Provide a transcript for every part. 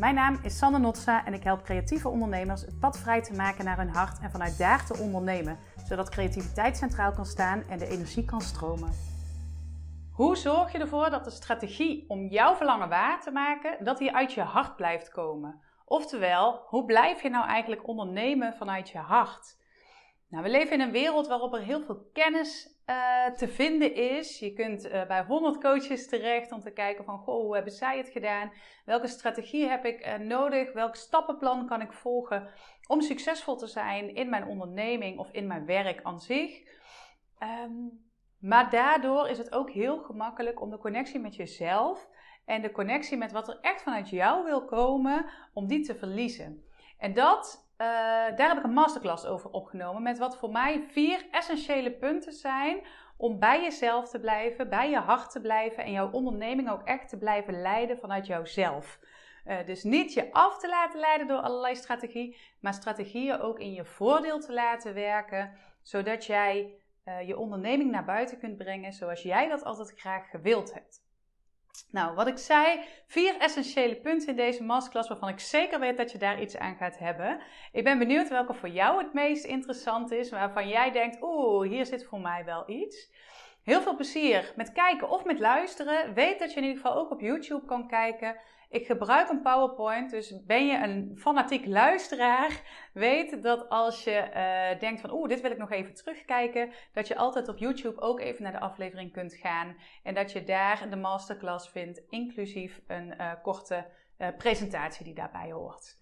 Mijn naam is Sanne Notsa en ik help creatieve ondernemers het pad vrij te maken naar hun hart en vanuit daar te ondernemen, zodat creativiteit centraal kan staan en de energie kan stromen. Hoe zorg je ervoor dat de strategie om jouw verlangen waar te maken, dat die uit je hart blijft komen? Oftewel, hoe blijf je nou eigenlijk ondernemen vanuit je hart? Nou, we leven in een wereld waarop er heel veel kennis uh, te vinden is. Je kunt uh, bij 100 coaches terecht om te kijken van, goh, hoe hebben zij het gedaan? Welke strategie heb ik uh, nodig? Welk stappenplan kan ik volgen om succesvol te zijn in mijn onderneming of in mijn werk aan zich? Um, maar daardoor is het ook heel gemakkelijk om de connectie met jezelf en de connectie met wat er echt vanuit jou wil komen, om die te verliezen. En dat uh, daar heb ik een masterclass over opgenomen. Met wat voor mij vier essentiële punten zijn om bij jezelf te blijven, bij je hart te blijven en jouw onderneming ook echt te blijven leiden vanuit jouzelf. Uh, dus niet je af te laten leiden door allerlei strategieën, maar strategieën ook in je voordeel te laten werken, zodat jij uh, je onderneming naar buiten kunt brengen zoals jij dat altijd graag gewild hebt. Nou, wat ik zei, vier essentiële punten in deze masterclass waarvan ik zeker weet dat je daar iets aan gaat hebben. Ik ben benieuwd welke voor jou het meest interessant is, waarvan jij denkt, oeh, hier zit voor mij wel iets. Heel veel plezier met kijken of met luisteren. Weet dat je in ieder geval ook op YouTube kan kijken. Ik gebruik een PowerPoint, dus ben je een fanatiek luisteraar, weet dat als je uh, denkt van oeh, dit wil ik nog even terugkijken, dat je altijd op YouTube ook even naar de aflevering kunt gaan en dat je daar de masterclass vindt, inclusief een uh, korte uh, presentatie die daarbij hoort.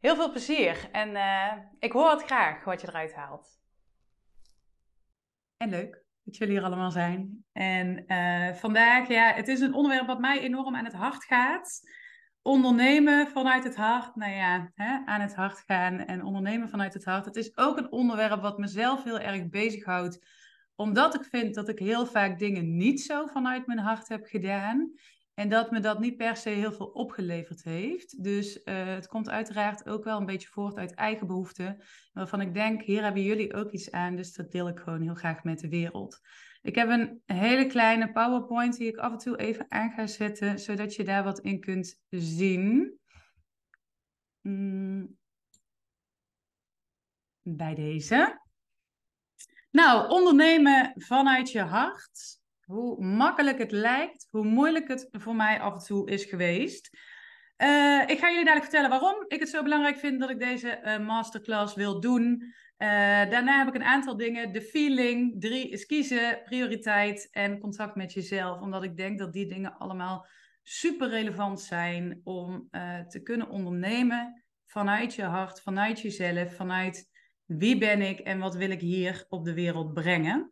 Heel veel plezier en ik hoor het graag wat je eruit haalt. En leuk dat jullie hier allemaal zijn. En vandaag, ja, het is een onderwerp wat mij enorm aan het hart gaat ondernemen vanuit het hart, nou ja, hè, aan het hart gaan en ondernemen vanuit het hart. Het is ook een onderwerp wat mezelf heel erg bezighoudt, omdat ik vind dat ik heel vaak dingen niet zo vanuit mijn hart heb gedaan. En dat me dat niet per se heel veel opgeleverd heeft. Dus uh, het komt uiteraard ook wel een beetje voort uit eigen behoeften. Waarvan ik denk, hier hebben jullie ook iets aan. Dus dat deel ik gewoon heel graag met de wereld. Ik heb een hele kleine PowerPoint die ik af en toe even aan ga zetten, zodat je daar wat in kunt zien. Mm. Bij deze. Nou, ondernemen vanuit je hart. Hoe makkelijk het lijkt, hoe moeilijk het voor mij af en toe is geweest. Uh, ik ga jullie dadelijk vertellen waarom ik het zo belangrijk vind dat ik deze uh, masterclass wil doen. Uh, daarna heb ik een aantal dingen. De feeling, drie is kiezen, prioriteit en contact met jezelf. Omdat ik denk dat die dingen allemaal super relevant zijn om te kunnen ondernemen vanuit je hart, vanuit jezelf, vanuit wie ben ik en wat wil ik hier op de wereld brengen.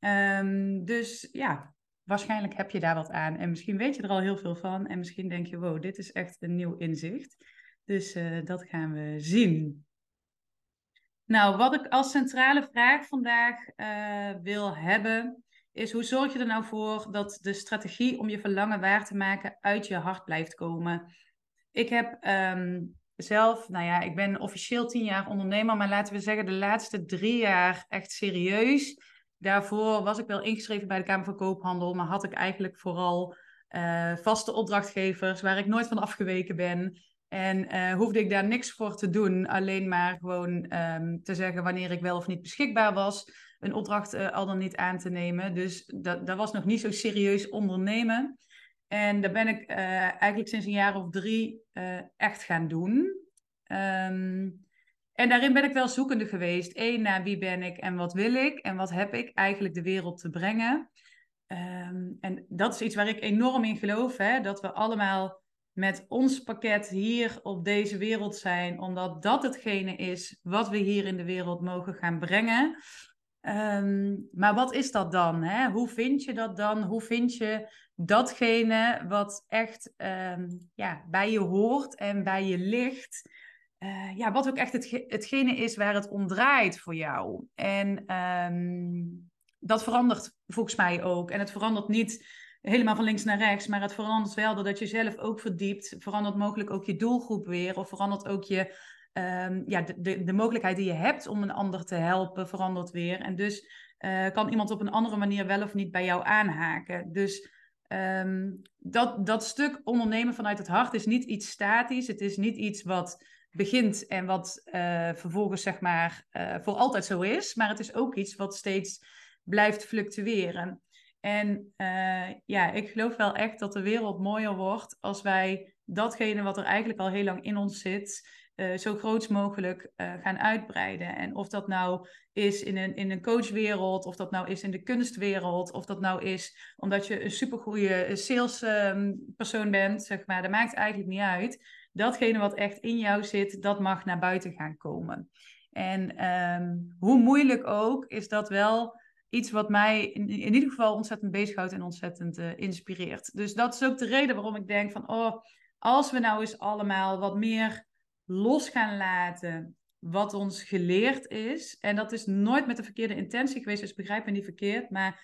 Um, dus ja, waarschijnlijk heb je daar wat aan en misschien weet je er al heel veel van en misschien denk je, wow, dit is echt een nieuw inzicht. Dus uh, dat gaan we zien. Nou, wat ik als centrale vraag vandaag uh, wil hebben, is hoe zorg je er nou voor dat de strategie om je verlangen waar te maken uit je hart blijft komen? Ik heb um, zelf, nou ja, ik ben officieel tien jaar ondernemer, maar laten we zeggen de laatste drie jaar echt serieus. Daarvoor was ik wel ingeschreven bij de Kamer van Koophandel, maar had ik eigenlijk vooral uh, vaste opdrachtgevers waar ik nooit van afgeweken ben. En uh, hoefde ik daar niks voor te doen, alleen maar gewoon um, te zeggen wanneer ik wel of niet beschikbaar was, een opdracht uh, al dan niet aan te nemen. Dus dat, dat was nog niet zo serieus ondernemen. En daar ben ik eigenlijk sinds een jaar of drie echt gaan doen. Um, en daarin ben ik wel zoekende geweest. Eén, naar wie ben ik en wat wil ik en wat heb ik eigenlijk de wereld te brengen. Um, en dat is iets waar ik enorm in geloof, hè, dat we allemaal met ons pakket hier op deze wereld zijn, omdat dat hetgene is wat we hier in de wereld mogen gaan brengen. Um, maar wat is dat dan? Hè? Hoe vind je dat dan? Hoe vind je datgene wat echt um, ja, bij je hoort en bij je ligt? Uh, ja, wat ook echt het, hetgene is waar het om draait voor jou. En um, dat verandert volgens mij ook. En het verandert niet helemaal van links naar rechts, maar het verandert wel doordat je zelf ook verdiept. Verandert mogelijk ook je doelgroep weer, of verandert ook je, um, ja, de, de, mogelijkheid die je hebt om een ander te helpen, verandert weer. En dus uh, kan iemand op een andere manier wel of niet bij jou aanhaken. Dus ehm, dat, dat stuk ondernemen vanuit het hart is niet iets statisch. Het is niet iets wat begint en wat uh, vervolgens zeg maar uh, voor altijd zo is. Maar het is ook iets wat steeds blijft fluctueren. En uh, ja, ik geloof wel echt dat de wereld mooier wordt als wij datgene wat er eigenlijk al heel lang in ons zit, zo groot mogelijk gaan uitbreiden. En of dat nou is in een, in een coachwereld, of dat nou is in de kunstwereld, of dat nou is omdat je een supergoeie salespersoon um, bent, zeg maar, dat maakt eigenlijk niet uit. Datgene wat echt in jou zit, dat mag naar buiten gaan komen. En um, hoe moeilijk ook, is dat wel iets wat mij in, in ieder geval ontzettend bezighoudt en ontzettend uh, inspireert. Dus dat is ook de reden waarom ik denk van, oh, als we nou eens allemaal wat meer los gaan laten wat ons geleerd is. En dat is nooit met de verkeerde intentie geweest, dus begrijp me niet verkeerd. Maar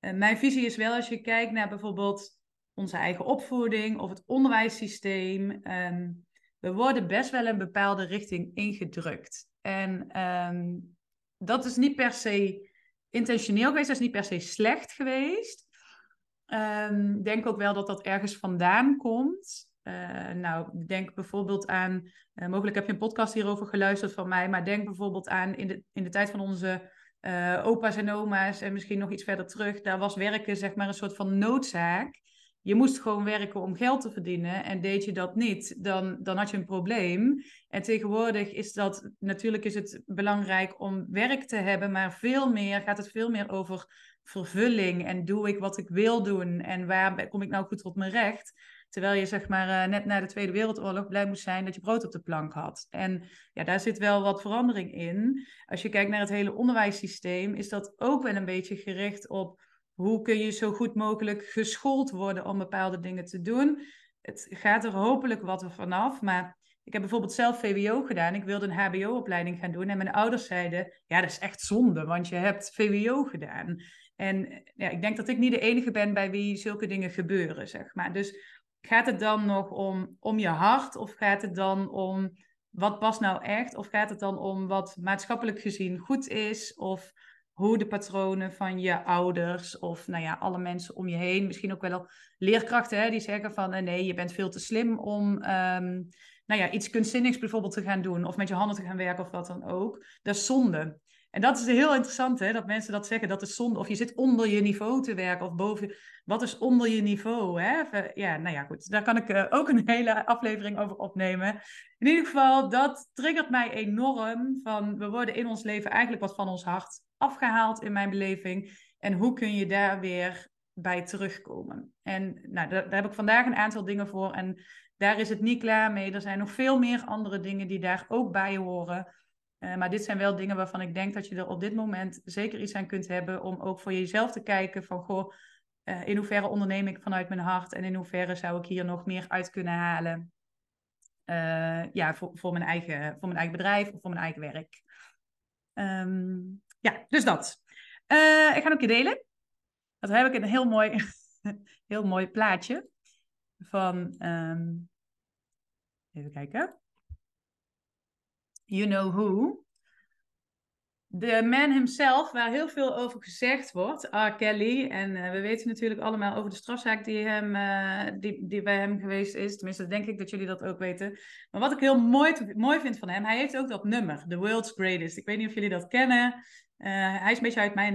uh, mijn visie is wel als je kijkt naar bijvoorbeeld onze eigen opvoeding of het onderwijssysteem. Um, we worden best wel een bepaalde richting ingedrukt. En um, dat is niet per se intentioneel geweest, dat is niet per se slecht geweest. Um, denk ook wel dat dat ergens vandaan komt. Uh, nou, denk bijvoorbeeld aan, uh, mogelijk heb je een podcast hierover geluisterd van mij, maar denk bijvoorbeeld aan in de, in de tijd van onze uh, opa's en oma's en misschien nog iets verder terug, daar was werken zeg maar een soort van noodzaak. Je moest gewoon werken om geld te verdienen en deed je dat niet, dan, dan had je een probleem. En tegenwoordig is dat, natuurlijk is het belangrijk om werk te hebben, maar veel meer gaat het veel meer over vervulling en doe ik wat ik wil doen en waar kom ik nou goed tot mijn recht. Terwijl je zeg maar uh, net na de Tweede Wereldoorlog blij moest zijn dat je brood op de plank had. En ja, daar zit wel wat verandering in. Als je kijkt naar het hele onderwijssysteem, is dat ook wel een beetje gericht op hoe kun je zo goed mogelijk geschoold worden om bepaalde dingen te doen. Het gaat er hopelijk wat vanaf, maar ik heb bijvoorbeeld zelf VWO gedaan. Ik wilde een HBO-opleiding gaan doen. En mijn ouders zeiden: Ja, dat is echt zonde, want je hebt VWO gedaan. En ja, ik denk dat ik niet de enige ben bij wie zulke dingen gebeuren, zeg maar. Dus gaat het dan nog om, om je hart of gaat het dan om wat past nou echt? Of gaat het dan om wat maatschappelijk gezien goed is? Of hoe de patronen van je ouders of nou ja, alle mensen om je heen, misschien ook wel leerkrachten hè, die zeggen van eh, nee, je bent veel te slim om um, nou ja, iets kunstzinnigs bijvoorbeeld te gaan doen of met je handen te gaan werken of wat dan ook. Dat is zonde. En dat is heel interessant, hè, dat mensen dat zeggen, dat is zonde. Of je zit onder je niveau te werken of boven. Wat is onder je niveau? Hè? Ja, nou ja, goed. Daar kan ik uh, ook een hele aflevering over opnemen. In ieder geval, dat triggert mij enorm. Van, we worden in ons leven eigenlijk wat van ons hart afgehaald in mijn beleving. En hoe kun je daar weer bij terugkomen? En nou, daar heb ik vandaag een aantal dingen voor. En daar is het niet klaar mee. Er zijn nog veel meer andere dingen die daar ook bij horen. Uh, maar dit zijn wel dingen waarvan ik denk dat je er op dit moment zeker iets aan kunt hebben om ook voor jezelf te kijken van goh, uh, in hoeverre onderneem ik vanuit mijn hart en in hoeverre zou ik hier nog meer uit kunnen halen. Uh, ja, voor, voor, mijn eigen, voor mijn eigen bedrijf of voor mijn eigen werk. Um, ja, dus dat. ik ga ook je delen. Dan heb ik een heel mooi, heel mooi plaatje van. Um, even kijken. You Know Who. De man himself, waar heel veel over gezegd wordt, R. Kelly. En uh, we weten natuurlijk allemaal over de strafzaak die, hem, uh, die, die bij hem geweest is. Tenminste, denk ik dat jullie dat ook weten. Maar wat ik heel mooi, mooi vind van hem, hij heeft ook dat nummer, The World's Greatest. Ik weet niet of jullie dat kennen. Uh, hij is een beetje uit mijn,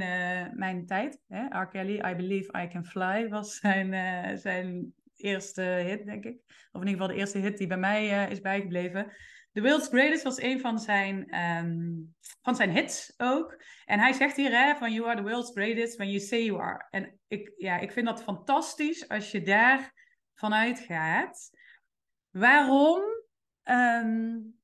mijn tijd. Hè? R. Kelly, I Believe I Can Fly was zijn, zijn eerste hit, denk ik. Of in ieder geval de eerste hit die bij mij is bijgebleven. The World's Greatest was een van zijn, um, van zijn hits ook. En hij zegt hier hè, van you are the world's greatest when you say you are. En ik, ja, ik vind dat fantastisch als je daar vanuit gaat. Waarom? Um,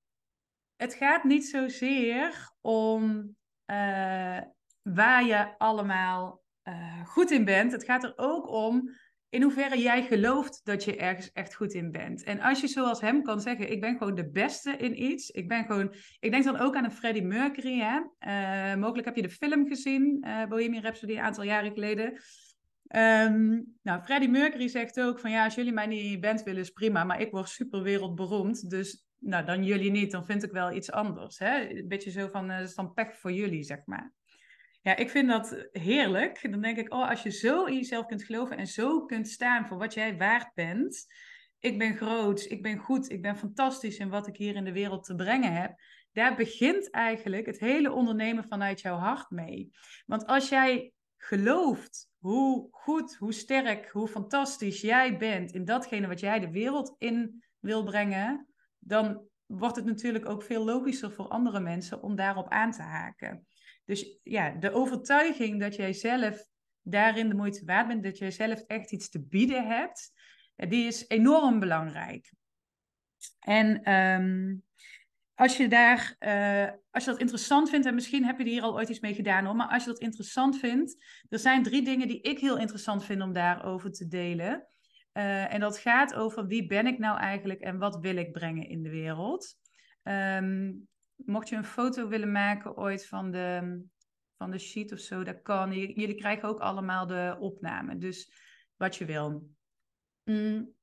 het gaat niet zozeer om uh, waar je allemaal uh, goed in bent. Het gaat er ook om in hoeverre jij gelooft dat je ergens echt goed in bent. En als je zoals hem kan zeggen, ik ben gewoon de beste in iets. Ik ben gewoon, ik denk dan ook aan een Freddie Mercury. Hè? Uh, mogelijk heb je de film gezien, uh, Bohemian Rhapsody, een aantal jaren geleden. Um, nou, Freddie Mercury zegt ook van ja, als jullie mij niet band willen is prima, maar ik word super wereldberoemd. Dus nou, dan jullie niet, dan vind ik wel iets anders. Hè? Een beetje zo van, uh, is dan pech voor jullie, zeg maar. Ja, ik vind dat heerlijk. Dan denk ik, oh, als je zo in jezelf kunt geloven en zo kunt staan voor wat jij waard bent. Ik ben groot, ik ben goed, ik ben fantastisch in wat ik hier in de wereld te brengen heb. Daar begint eigenlijk het hele ondernemen vanuit jouw hart mee. Want als jij gelooft hoe goed, hoe sterk, hoe fantastisch jij bent in datgene wat jij de wereld in wil brengen, dan wordt het natuurlijk ook veel logischer voor andere mensen om daarop aan te haken. Dus ja, de overtuiging dat jij zelf daarin de moeite waard bent, dat jij zelf echt iets te bieden hebt, die is enorm belangrijk. En ehm, als je daar, uh, als je dat interessant vindt, en misschien heb je hier al ooit iets mee gedaan hoor, maar als je dat interessant vindt, er zijn drie dingen die ik heel interessant vind om daarover te delen. Uh, en dat gaat over wie ben ik nou eigenlijk en wat wil ik brengen in de wereld. Um, mocht je een foto willen maken ooit van de, van de sheet of zo, dat kan. Jullie krijgen ook allemaal de opname, dus wat je wil. Mm.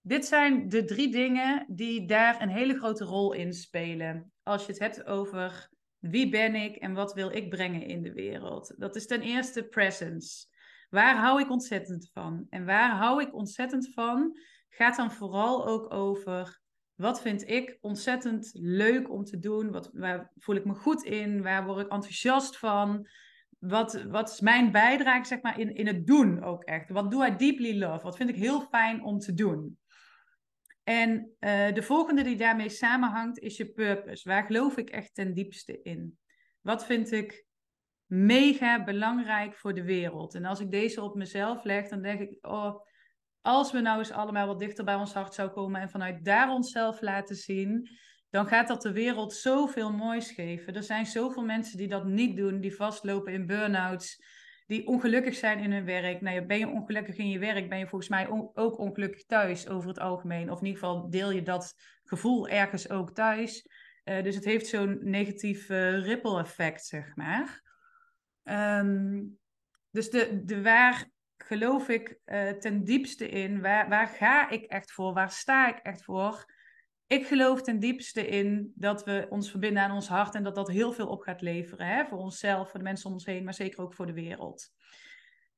Dit zijn de drie dingen die daar een hele grote rol in spelen. Als je het hebt over wie ben ik en wat wil ik brengen in de wereld. Dat is ten eerste presence. Waar hou ik ontzettend van? En waar hou ik ontzettend van? Gaat dan vooral ook over wat vind ik ontzettend leuk om te doen? Wat, waar voel ik me goed in? Waar word ik enthousiast van? Wat, wat is mijn bijdrage zeg maar, in, in het doen ook echt? Wat doe I deeply love? Wat vind ik heel fijn om te doen? En uh, de volgende die daarmee samenhangt is je purpose. Waar geloof ik echt ten diepste in? Wat vind ik mega belangrijk voor de wereld? En als ik deze op mezelf leg, dan denk ik, oh, als we nou eens allemaal wat dichter bij ons hart zouden komen en vanuit daar onszelf laten zien, dan gaat dat de wereld zoveel moois geven. Er zijn zoveel mensen die dat niet doen, die vastlopen in burn-outs, die ongelukkig zijn in hun werk. Nou, ben je ongelukkig in je werk, ben je volgens mij ook ongelukkig thuis over het algemeen. Of in ieder geval deel je dat gevoel ergens ook thuis. Uh, dus het heeft zo'n negatief uh, ripple effect, zeg maar. Um, dus de, de waar geloof ik uh, ten diepste in, waar, waar ga ik echt voor, waar sta ik echt voor? Ik geloof ten diepste in dat we ons verbinden aan ons hart en dat dat heel veel op gaat leveren. Hè? Voor onszelf, voor de mensen om ons heen, maar zeker ook voor de wereld.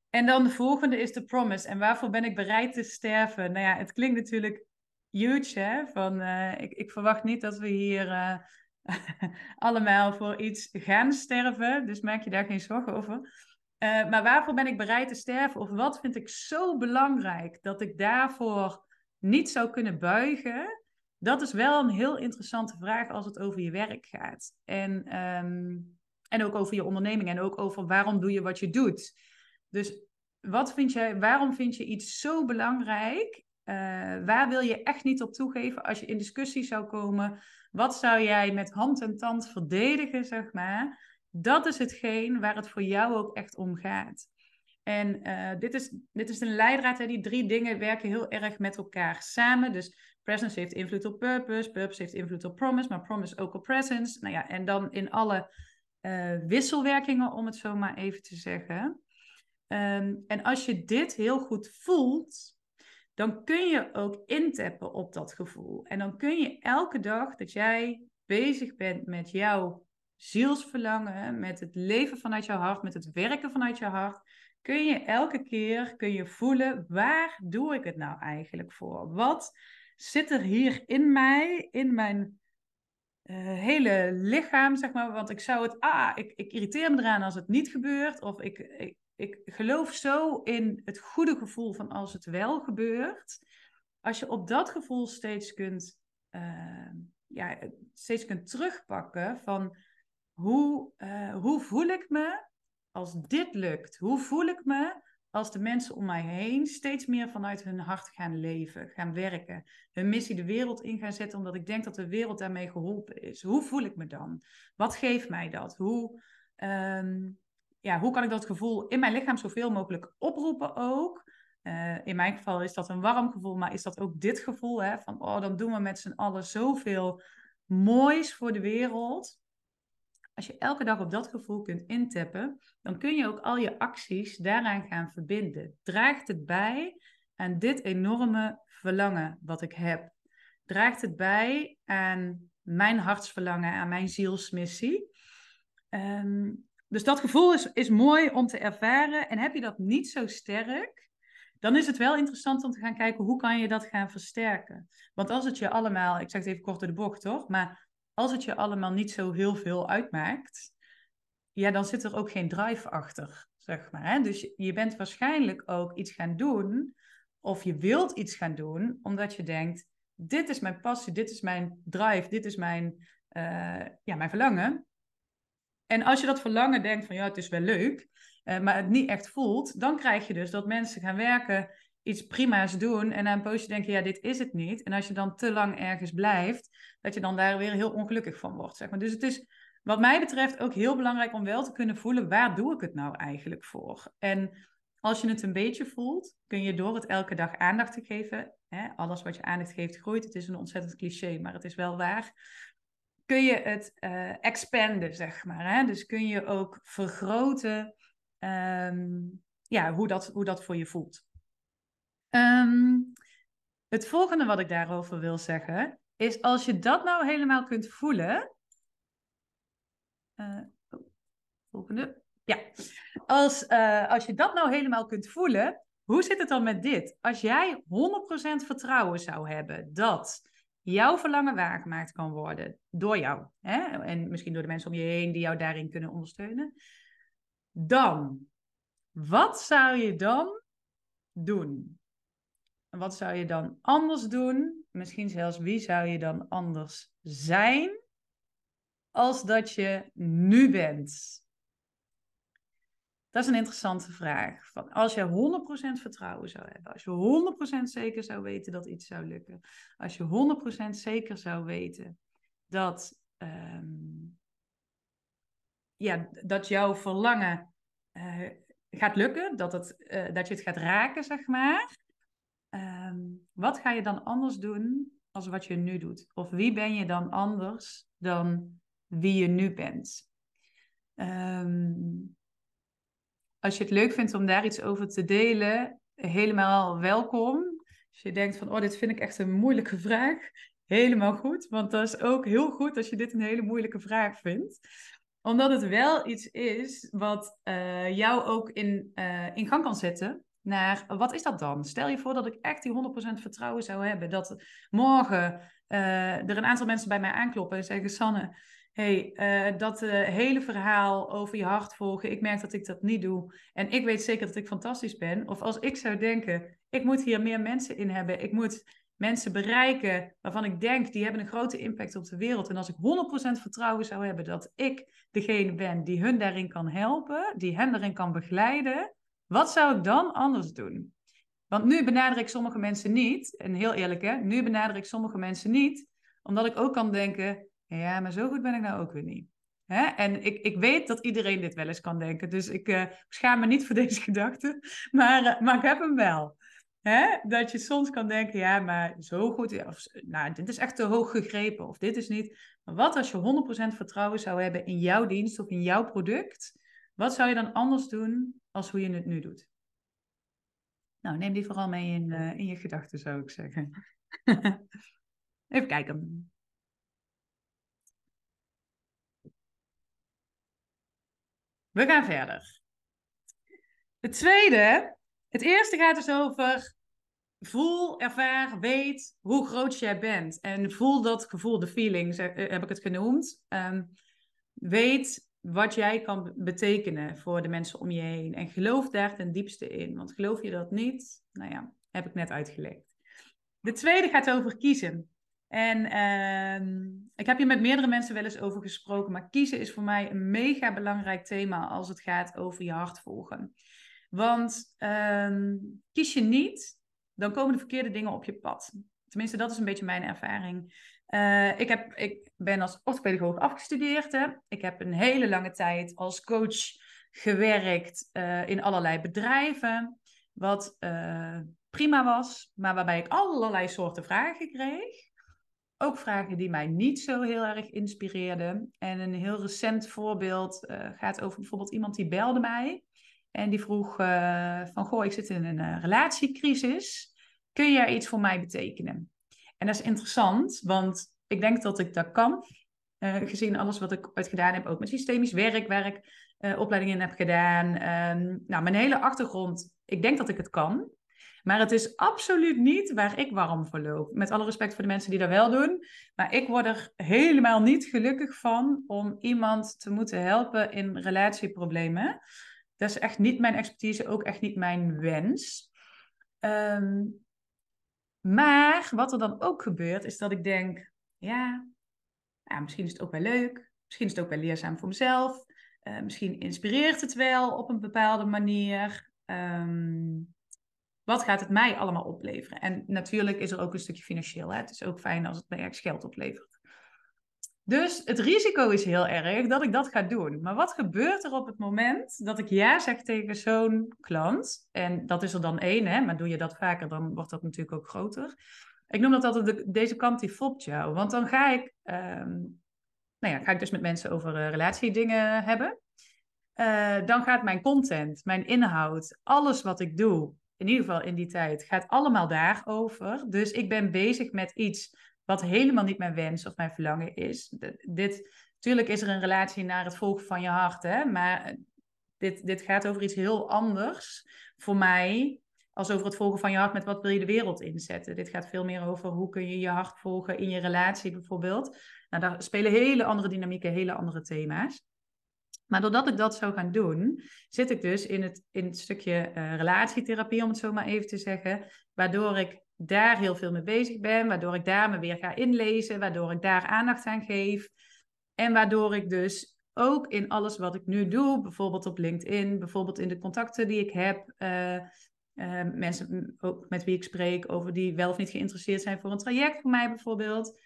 En dan de volgende is de promise. En waarvoor ben ik bereid te sterven? Nou ja, het klinkt natuurlijk huge, hè? Van, uh, ik, ik, verwacht niet dat we hier uh, allemaal voor iets gaan sterven. Dus maak je daar geen zorgen over. Uh, maar waarvoor ben ik bereid te sterven? Of wat vind ik zo belangrijk dat ik daarvoor niet zou kunnen buigen? dat is wel een heel interessante vraag als het over je werk gaat. En, ehm, en ook over je onderneming en ook over waarom doe je wat je doet. Dus wat vind jij, waarom vind je iets zo belangrijk? Uh, waar wil je echt niet op toegeven als je in discussie zou komen? Wat zou jij met hand en tand verdedigen, zeg maar? Dat is hetgeen waar het voor jou ook echt om gaat. En uh, dit, is, dit is een leidraad. Hè? Die drie dingen werken heel erg met elkaar samen. Dus Presence heeft invloed op purpose, purpose heeft invloed op promise, maar promise ook op presence. Nou ja, en dan in alle uh, wisselwerkingen, om het zo maar even te zeggen. Um, en als je dit heel goed voelt, dan kun je ook intappen op dat gevoel. En dan kun je elke dag dat jij bezig bent met jouw zielsverlangen, met het leven vanuit jouw hart, met het werken vanuit jouw hart, kun je elke keer kun je voelen waar doe ik het nou eigenlijk voor? Wat zit er hier in mij, in mijn uh, hele lichaam, zeg maar. Want ik zou het, ah, ik, ik irriteer me eraan als het niet gebeurt. Of ik, ik, geloof zo in het goede gevoel van als het wel gebeurt. Als je op dat gevoel steeds kunt, uh, ja, steeds kunt terugpakken van hoe, uh, hoe voel ik me als dit lukt? Hoe voel ik me als de mensen om mij heen steeds meer vanuit hun hart gaan leven, gaan werken, hun missie de wereld in gaan zetten, omdat ik denk dat de wereld daarmee geholpen is. Hoe voel ik me dan? Wat geeft mij dat? Hoe, um, ja, hoe kan ik dat gevoel in mijn lichaam zoveel mogelijk oproepen ook? Uh, in mijn geval is dat een warm gevoel, maar is dat ook dit gevoel hè, van, oh, dan doen we met z'n allen zoveel moois voor de wereld. Als je elke dag op dat gevoel kunt intappen, dan kun je ook al je acties daaraan gaan verbinden. Draagt het bij aan dit enorme verlangen wat ik heb? Draagt het bij aan mijn hartsverlangen, aan mijn zielsmissie. Ehm, dus dat gevoel is, is mooi om te ervaren. En heb je dat niet zo sterk, dan is het wel interessant om te gaan kijken hoe kan je dat gaan versterken. Want als het je allemaal, ik zeg het even kort door de bocht toch, maar als het je allemaal niet zo heel veel uitmaakt, ja, dan zit er ook geen drive achter, zeg maar. Hè? Dus je bent waarschijnlijk ook iets gaan doen, of je wilt iets gaan doen, omdat je denkt, dit is mijn passie, dit is mijn drive, dit is mijn, uh, ja, mijn verlangen. En als je dat verlangen denkt van ja, het is wel leuk, uh, maar het niet echt voelt, dan krijg je dus dat mensen gaan werken, iets prima's doen en na een poosje denken, ja, dit is het niet. En als je dan te lang ergens blijft, dat je dan daar weer heel ongelukkig van wordt, zeg maar. Dus het is wat mij betreft ook heel belangrijk om wel te kunnen voelen, waar doe ik het nou eigenlijk voor? En als je het een beetje voelt, kun je door het elke dag aandacht te geven, hè, alles wat je aandacht geeft groeit, het is een ontzettend cliché, maar het is wel waar, kun je het uh, expanden, zeg maar. Hè? Dus kun je ook vergroten ehm, ja, hoe, dat, hoe dat voor je voelt. Ehm, het volgende wat ik daarover wil zeggen, is als je dat nou helemaal kunt voelen. Uh, volgende. Ja, als, uh, als je dat nou helemaal kunt voelen, hoe zit het dan met dit? Als jij 100% vertrouwen zou hebben dat jouw verlangen waargemaakt kan worden door jou, hè? en misschien door de mensen om je heen die jou daarin kunnen ondersteunen, dan, wat zou je dan doen? Wat zou je dan anders doen? Misschien zelfs wie zou je dan anders zijn als dat je nu bent? Dat is een interessante vraag. Van als je 100% vertrouwen zou hebben, als je 100% zeker zou weten dat iets zou lukken, als je 100% zeker zou weten dat, um, ja, dat jouw verlangen uh, gaat lukken, dat, het, uh, dat je het gaat raken, zeg maar. Um, wat ga je dan anders doen als wat je nu doet? Of wie ben je dan anders dan wie je nu bent? Um, als je het leuk vindt om daar iets over te delen, helemaal welkom. Als je denkt van, oh, dit vind ik echt een moeilijke vraag, helemaal goed. Want dat is ook heel goed als je dit een hele moeilijke vraag vindt. Omdat het wel iets is wat uh, jou ook in, uh, in gang kan zetten naar wat is dat dan? Stel je voor dat ik echt die 100% vertrouwen zou hebben. Dat morgen uh, er een aantal mensen bij mij aankloppen en zeggen: Sanne, hey, uh, dat uh, hele verhaal over je hart volgen, ik merk dat ik dat niet doe. En ik weet zeker dat ik fantastisch ben. Of als ik zou denken, ik moet hier meer mensen in hebben. Ik moet mensen bereiken waarvan ik denk, die hebben een grote impact op de wereld. En als ik 100% vertrouwen zou hebben dat ik degene ben die hun daarin kan helpen, die hen daarin kan begeleiden, wat zou ik dan anders doen? Want nu benader ik sommige mensen niet, en heel eerlijk hè, nu benader ik sommige mensen niet, omdat ik ook kan denken, ja, maar zo goed ben ik nou ook weer niet. Hè? En ik, ik weet dat iedereen dit wel eens kan denken. Dus ik uh, schaam me niet voor deze gedachte. Maar, uh, maar ik heb hem wel. Hè? Dat je soms kan denken, ja, maar zo goed. Of, nou, dit is echt te hoog gegrepen. Of dit is niet. Maar wat als je 100% vertrouwen zou hebben in jouw dienst of in jouw product? Wat zou je dan anders doen als hoe je het nu doet? Nou, neem die vooral mee in, uh, in je gedachten, zou ik zeggen. Even kijken. We gaan verder. Het tweede, het eerste gaat dus over voel, ervaar, weet hoe groot jij bent. En voel dat gevoel, de feelings, eh, heb ik het genoemd. Um, weet wat jij kan betekenen voor de mensen om je heen. En geloof daar ten diepste in. Want geloof je dat niet? Nou ja, heb ik net uitgelegd. De tweede gaat over kiezen. En uh, ik heb hier met meerdere mensen wel eens over gesproken, maar kiezen is voor mij een mega belangrijk thema als het gaat over je hart volgen. Want uh, kies je niet, dan komen de verkeerde dingen op je pad. Tenminste, dat is een beetje mijn ervaring. Uh, ik, heb, ik ben als orthopedagoog afgestudeerd. Hè. Ik heb een hele lange tijd als coach gewerkt uh, in allerlei bedrijven. Wat uh, prima was, maar waarbij ik allerlei soorten vragen kreeg. Ook vragen die mij niet zo heel erg inspireerden. En een heel recent voorbeeld gaat over bijvoorbeeld iemand die belde mij. En die vroeg van, goh, ik zit in een relatiecrisis. Kun jij iets voor mij betekenen? En dat is interessant, want Ik denk dat ik dat kan. Uh, gezien alles wat ik ooit gedaan heb, ook met systemisch werk, waar ik uh, opleidingen heb gedaan. Um, nou, mijn hele achtergrond, ik denk dat ik het kan. Maar het is absoluut niet waar ik warm voor loop. Met alle respect voor de mensen die dat wel doen. Maar ik word er helemaal niet gelukkig van om iemand te moeten helpen in relatieproblemen. Dat is echt niet mijn expertise, ook echt niet mijn wens. Ehm, maar wat er dan ook gebeurt, is dat ik denk, ja, ja, misschien is het ook wel leuk. Misschien is het ook wel leerzaam voor mezelf. Uh, misschien inspireert het wel op een bepaalde manier. Um, wat gaat het mij allemaal opleveren? En natuurlijk is er ook een stukje financieel. Hè? Het is ook fijn als het mij ergens geld oplevert. Dus het risico is heel erg dat ik dat ga doen. Maar wat gebeurt er op het moment dat ik ja zeg tegen zo'n klant? En dat is er dan één, hè? maar doe je dat vaker, dan wordt dat natuurlijk ook groter. Ik noem dat altijd de, deze kant die fopt jou. Want dan ga ik, um, nou ja, ga ik dus met mensen over uh, relatiedingen hebben. Uh, dan gaat mijn content, mijn inhoud, alles wat ik doe, in ieder geval in die tijd, gaat allemaal daarover. Dus ik ben bezig met iets wat helemaal niet mijn wens of mijn verlangen is. dit, natuurlijk is er een relatie naar het volgen van je hart, hè? maar dit, dit gaat over iets heel anders voor mij als over het volgen van je hart met wat wil je de wereld inzetten. Dit gaat veel meer over hoe kun je je hart volgen in je relatie bijvoorbeeld. Nou, daar spelen hele andere dynamieken, hele andere thema's. Maar doordat ik dat zou gaan doen, zit ik dus in het, in het stukje uh, relatietherapie, om het zo maar even te zeggen, waardoor ik daar heel veel mee bezig ben, waardoor ik daar me weer ga inlezen, waardoor ik daar aandacht aan geef. En waardoor ik dus ook in alles wat ik nu doe, bijvoorbeeld op LinkedIn, bijvoorbeeld in de contacten die ik heb, uh, mensen ook met wie ik spreek over die wel of niet geïnteresseerd zijn voor een traject voor mij bijvoorbeeld,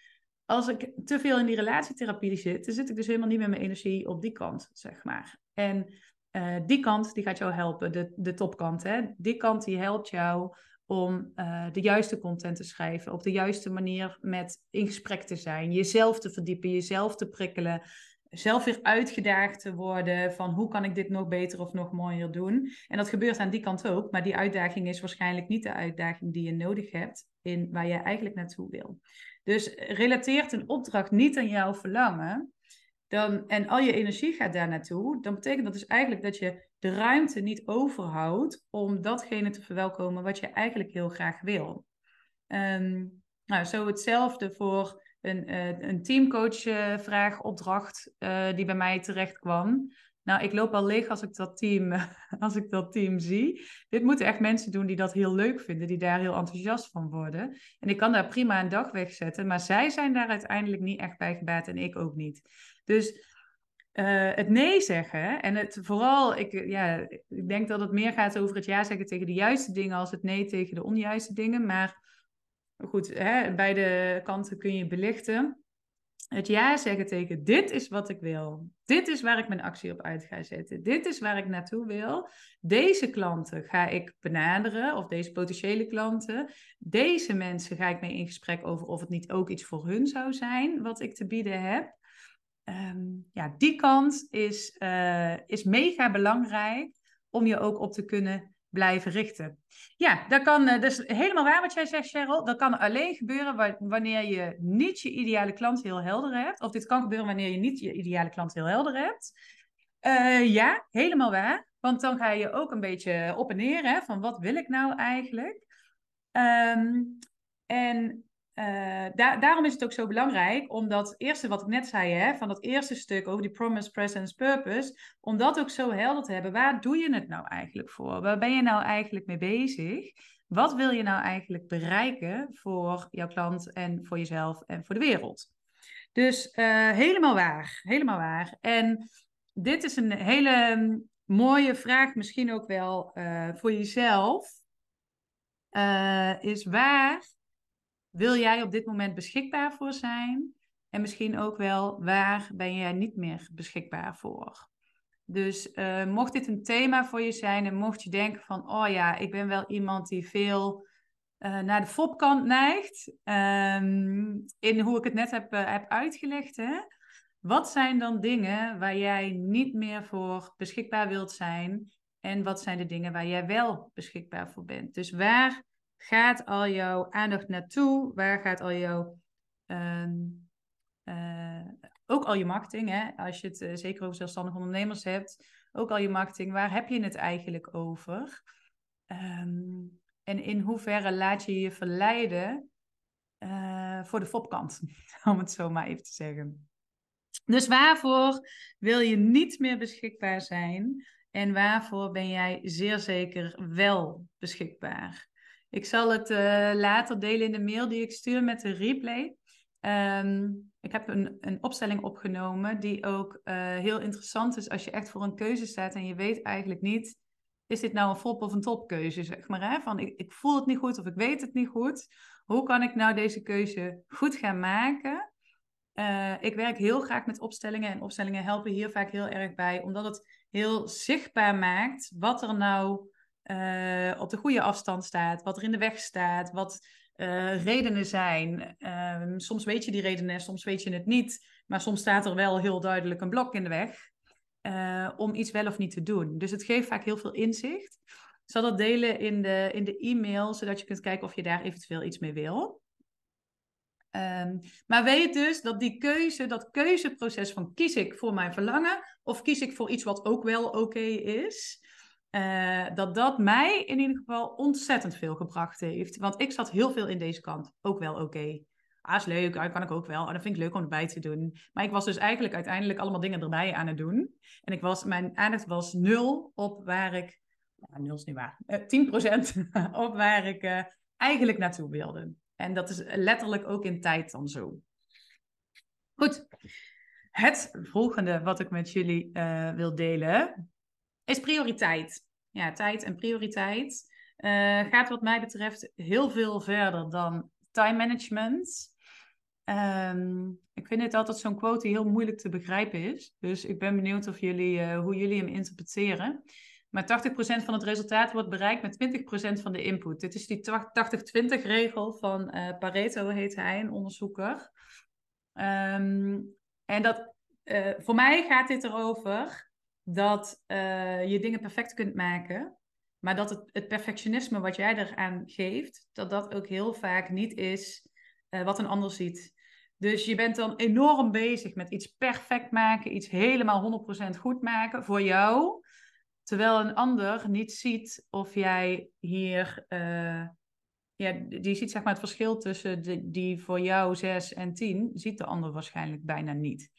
als ik te veel in die relatietherapie zit, dan zit ik dus helemaal niet met mijn energie op die kant, zeg maar. En uh, die kant, die gaat jou helpen, de, de topkant, hè. Die kant, die helpt jou om uh, de juiste content te schrijven, op de juiste manier met in gesprek te zijn, jezelf te verdiepen, jezelf te prikkelen, zelf weer uitgedaagd te worden van hoe kan ik dit nog beter of nog mooier doen. En dat gebeurt aan die kant ook, maar die uitdaging is waarschijnlijk niet de uitdaging die je nodig hebt in waar je eigenlijk naartoe wil. Dus relateert een opdracht niet aan jouw verlangen, dan, en al je energie gaat daar naartoe, dan betekent dat dus eigenlijk dat je de ruimte niet overhoudt om datgene te verwelkomen wat je eigenlijk heel graag wil. Um, nou, zo hetzelfde voor een, uh, een teamcoach-vraag, opdracht uh, die bij mij terecht kwam. Nou, ik loop al leeg als ik, dat team, als ik dat team zie. Dit moeten echt mensen doen die dat heel leuk vinden, die daar heel enthousiast van worden. En ik kan daar prima een dag wegzetten, maar zij zijn daar uiteindelijk niet echt bij gebaat en ik ook niet. Dus uh, het nee zeggen en het vooral, ik, ja, ik denk dat het meer gaat over het ja zeggen tegen de juiste dingen als het nee tegen de onjuiste dingen. Maar goed, hè, beide kanten kun je belichten het ja zeggen tegen dit is wat ik wil. Dit is waar ik mijn actie op uit ga zetten. Dit is waar ik naartoe wil. Deze klanten ga ik benaderen, of deze potentiële klanten. Deze mensen ga ik mee in gesprek over of het niet ook iets voor hun zou zijn wat ik te bieden heb. Um, ja, die kant is, uh, is mega belangrijk om je ook op te kunnen blijven richten. Ja, dat kan, dus helemaal waar wat jij zegt, Cheryl. Dat kan alleen gebeuren wanneer je niet je ideale klant heel helder hebt. Of dit kan gebeuren wanneer je niet je ideale klant heel helder hebt. Uh, ja, helemaal waar. Want dan ga je ook een beetje op en neer hè, van wat wil ik nou eigenlijk. Um, en uh, daarom is het ook zo belangrijk om dat eerste wat ik net zei, hè, van dat eerste stuk over die promise, presence, purpose, om dat ook zo helder te hebben. Waar doe je het nou eigenlijk voor? Waar ben je nou eigenlijk mee bezig? Wat wil je nou eigenlijk bereiken voor jouw klant en voor jezelf en voor de wereld? Dus uh, helemaal waar, helemaal waar. En dit is een hele mm, mooie vraag, misschien ook wel uh, voor jezelf. is waar wil jij op dit moment beschikbaar voor zijn? En misschien ook wel, waar ben jij niet meer beschikbaar voor? Dus uh, mocht dit een thema voor je zijn en mocht je denken van, oh ja, ik ben wel iemand die veel uh, naar de fopkant neigt, um, in hoe ik het net heb, uh, heb uitgelegd, hè? wat zijn dan dingen waar jij niet meer voor beschikbaar wilt zijn? En wat zijn de dingen waar jij wel beschikbaar voor bent? Dus waar gaat al jouw aandacht naartoe? Waar gaat al jouw, uh, ook al je marketing, hè, als je het zeker over zelfstandige ondernemers hebt, ook al je marketing, waar heb je het eigenlijk over? Ehm, en in hoeverre laat je je verleiden voor de fopkant, om het zo maar even te zeggen. Dus waarvoor wil je niet meer beschikbaar zijn en waarvoor ben jij zeer zeker wel beschikbaar? Ik zal het uh, later delen in de mail die ik stuur met de replay. Um, ik heb een, een opstelling opgenomen die ook uh, heel interessant is als je echt voor een keuze staat en je weet eigenlijk niet, is dit nou een flop of een topkeuze, zeg maar. Hè? Van ik, ik voel het niet goed of ik weet het niet goed. Hoe kan ik nou deze keuze goed gaan maken? Uh, ik werk heel graag met opstellingen en opstellingen helpen hier vaak heel erg bij, omdat het heel zichtbaar maakt wat er nou uh, op de goede afstand staat, wat er in de weg staat, wat uh, redenen zijn. Uh, soms weet je die redenen, soms weet je het niet, maar soms staat er wel heel duidelijk een blok in de weg om iets wel of niet te doen. Dus het geeft vaak heel veel inzicht. Ik zal dat delen in de, in de e-mail, zodat je kunt kijken of je daar eventueel iets mee wil. Um, maar weet dus dat die keuze, dat keuzeproces van kies ik voor mijn verlangen of kies ik voor iets wat ook wel oké is, uh, dat dat mij in ieder geval ontzettend veel gebracht heeft. Want ik zat heel veel in deze kant, ook wel oké. Okay. Ah, is leuk, dat kan ik ook wel. En dat vind ik leuk om erbij te doen. Maar ik was dus eigenlijk uiteindelijk allemaal dingen erbij aan het doen. En ik was, mijn aandacht was nul op waar ik, nou, nul is niet waar, uh, eh, 10% op waar ik uh, eigenlijk naartoe wilde. En dat is letterlijk ook in tijd dan zo. Goed. Het volgende wat ik met jullie wil delen is prioriteit. Ja, tijd en prioriteit uh, gaat wat mij betreft heel veel verder dan time management. Um, ik vind het altijd zo'n quote die heel moeilijk te begrijpen is. Dus ik ben benieuwd of jullie, uh, hoe jullie hem interpreteren. Maar 80% van het resultaat wordt bereikt met 20% van de input. Dit is die 80-20 regel van uh, Pareto, heet hij, een onderzoeker. Um, en dat, voor mij gaat dit erover dat uh, je dingen perfect kunt maken. Maar dat het, het, perfectionisme wat jij eraan geeft, dat dat ook heel vaak niet is wat een ander ziet. Dus je bent dan enorm bezig met iets perfect maken, iets helemaal 100% goed maken voor jou. Terwijl een ander niet ziet of jij hier. Uh, ja, die ziet zeg maar het verschil tussen de, die voor jou 6 en 10, ziet de ander waarschijnlijk bijna niet.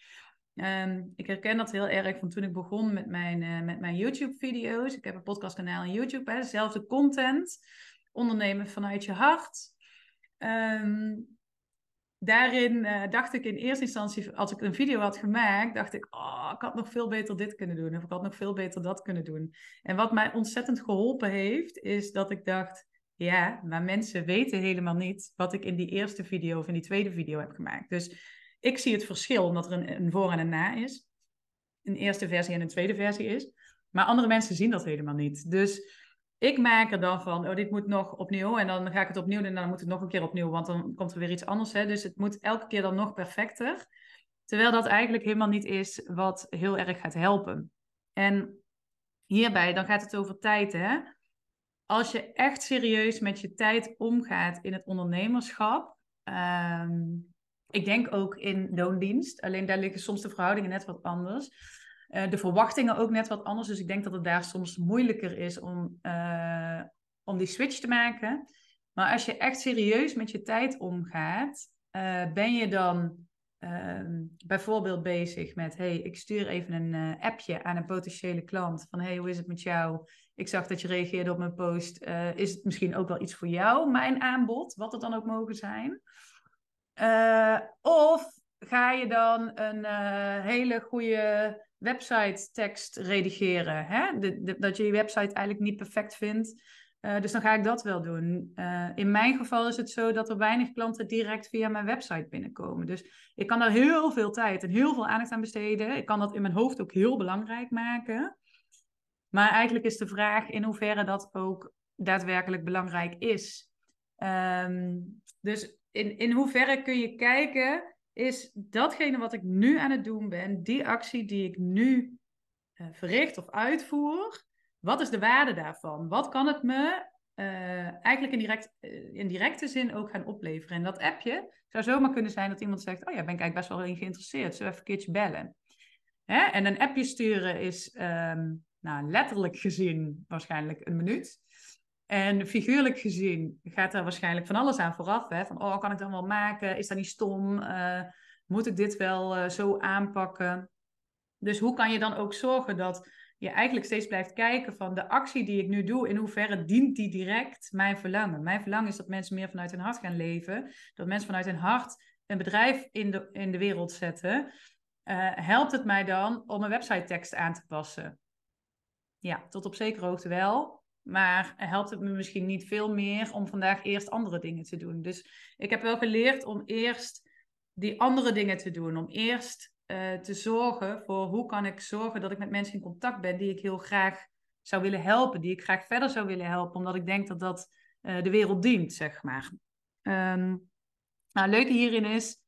Um, ik herken dat heel erg van toen ik begon met mijn, uh, met mijn YouTube-video's. Ik heb een podcastkanaal en YouTube, hè, dezelfde content. Ondernemen vanuit je hart. Um, daarin uh, dacht ik in eerste instantie, als ik een video had gemaakt, dacht ik, oh, ik had nog veel beter dit kunnen doen. Of ik had nog veel beter dat kunnen doen. En wat mij ontzettend geholpen heeft, is dat ik dacht, ja, maar mensen weten helemaal niet wat ik in die eerste video of in die tweede video heb gemaakt. Dus ik zie het verschil omdat er een, voor en een na is. Een eerste versie en een tweede versie is. Maar andere mensen zien dat helemaal niet. Dus ik maak er dan van, oh, dit moet nog opnieuw. En dan ga ik het opnieuw doen en dan moet het nog een keer opnieuw, want dan komt er weer iets anders. Hè? Dus het moet elke keer dan nog perfecter. Terwijl dat eigenlijk helemaal niet is wat heel erg gaat helpen. En hierbij, dan gaat het over tijd. Hè? Als je echt serieus met je tijd omgaat in het ondernemerschap. Um, ik denk ook in loondienst. Alleen daar liggen soms de verhoudingen net wat anders. Uh, de verwachtingen ook net wat anders. Dus ik denk dat het daar soms moeilijker is om, uh, om die switch te maken. Maar als je echt serieus met je tijd omgaat, uh, ben je dan ehm, bijvoorbeeld bezig met: hey, ik stuur even een appje aan een potentiële klant. Van hey, hoe is het met jou? Ik zag dat je reageerde op mijn post. is het misschien ook wel iets voor jou, mijn aanbod, wat het dan ook mogen zijn? Of ga je dan een hele goede website tekst redigeren. Hè? Dat je je website eigenlijk niet perfect vindt. Uh, dus dan ga ik dat wel doen. In mijn geval is het zo dat er weinig klanten direct via mijn website binnenkomen. Dus ik kan daar heel veel tijd en heel veel aandacht aan besteden. Ik kan dat in mijn hoofd ook heel belangrijk maken. Maar eigenlijk is de vraag in hoeverre dat ook daadwerkelijk belangrijk is. Um, dus in, in hoeverre kun je kijken is datgene wat ik nu aan het doen ben, die actie die ik nu uh, verricht of uitvoer, wat is de waarde daarvan? Wat kan het me eigenlijk in, direct, in directe zin ook gaan opleveren. En dat appje zou zomaar kunnen zijn dat iemand zegt: Oh ja, ben ik eigenlijk best wel in geïnteresseerd. We even een bellen? Hè? En een appje sturen is ehm, nou, letterlijk gezien waarschijnlijk een minuut. En figuurlijk gezien gaat er waarschijnlijk van alles aan vooraf. Hè? Van, oh, kan ik dan wel maken? Is dat niet stom? Uh, moet ik dit wel uh, zo aanpakken? Dus hoe kan je dan ook zorgen dat je eigenlijk steeds blijft kijken van de actie die ik nu doe, in hoeverre dient die direct mijn verlangen? Mijn verlangen is dat mensen meer vanuit hun hart gaan leven. Dat mensen vanuit hun hart een bedrijf in de, in de wereld zetten. Uh, helpt het mij dan om een website tekst aan te passen? Ja, tot op zekere hoogte wel. Maar helpt het me misschien niet veel meer om vandaag eerst andere dingen te doen. Dus ik heb wel geleerd om eerst die andere dingen te doen. Om eerst uh, te zorgen voor hoe kan ik zorgen dat ik met mensen in contact ben die ik heel graag zou willen helpen. Die ik graag verder zou willen helpen. Omdat ik denk dat dat uh, de wereld dient, zeg maar. Um, nou, leuke hierin is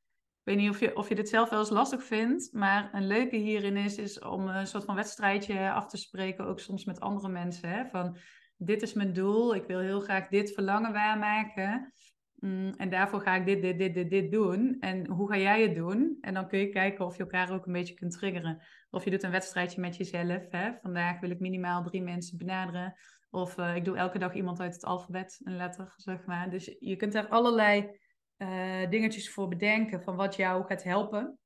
ik weet niet of je, of je dit zelf wel eens lastig vindt, maar een leuke hierin is, is om een soort van wedstrijdje af te spreken, ook soms met andere mensen. Hè? Van, dit is mijn doel, ik wil heel graag dit verlangen waarmaken. Mm, en daarvoor ga ik dit, dit, dit, dit, dit doen. En hoe ga jij het doen? En dan kun je kijken of je elkaar ook een beetje kunt triggeren. Of je doet een wedstrijdje met jezelf. Hè? Vandaag wil ik minimaal drie mensen benaderen. Of uh, ik doe elke dag iemand uit het alfabet, een letter, zeg maar. Dus je kunt daar allerlei uh, dingetjes voor bedenken van wat jou gaat helpen.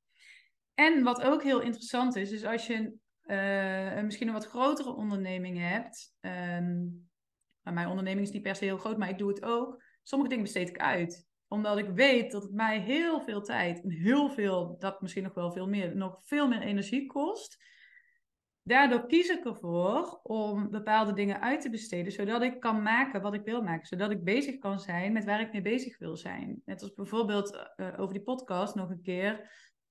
En wat ook heel interessant is, is als je uh, misschien een wat grotere onderneming hebt. Um, mijn onderneming is niet per se heel groot, maar ik doe het ook. Sommige dingen besteed ik uit omdat ik weet dat het mij heel veel tijd en heel veel, dat misschien nog wel veel meer, nog veel meer energie kost. Daardoor kies ik ervoor om bepaalde dingen uit te besteden, zodat ik kan maken wat ik wil maken. Zodat ik bezig kan zijn met waar ik mee bezig wil zijn. Net als bijvoorbeeld uh, over die podcast nog een keer.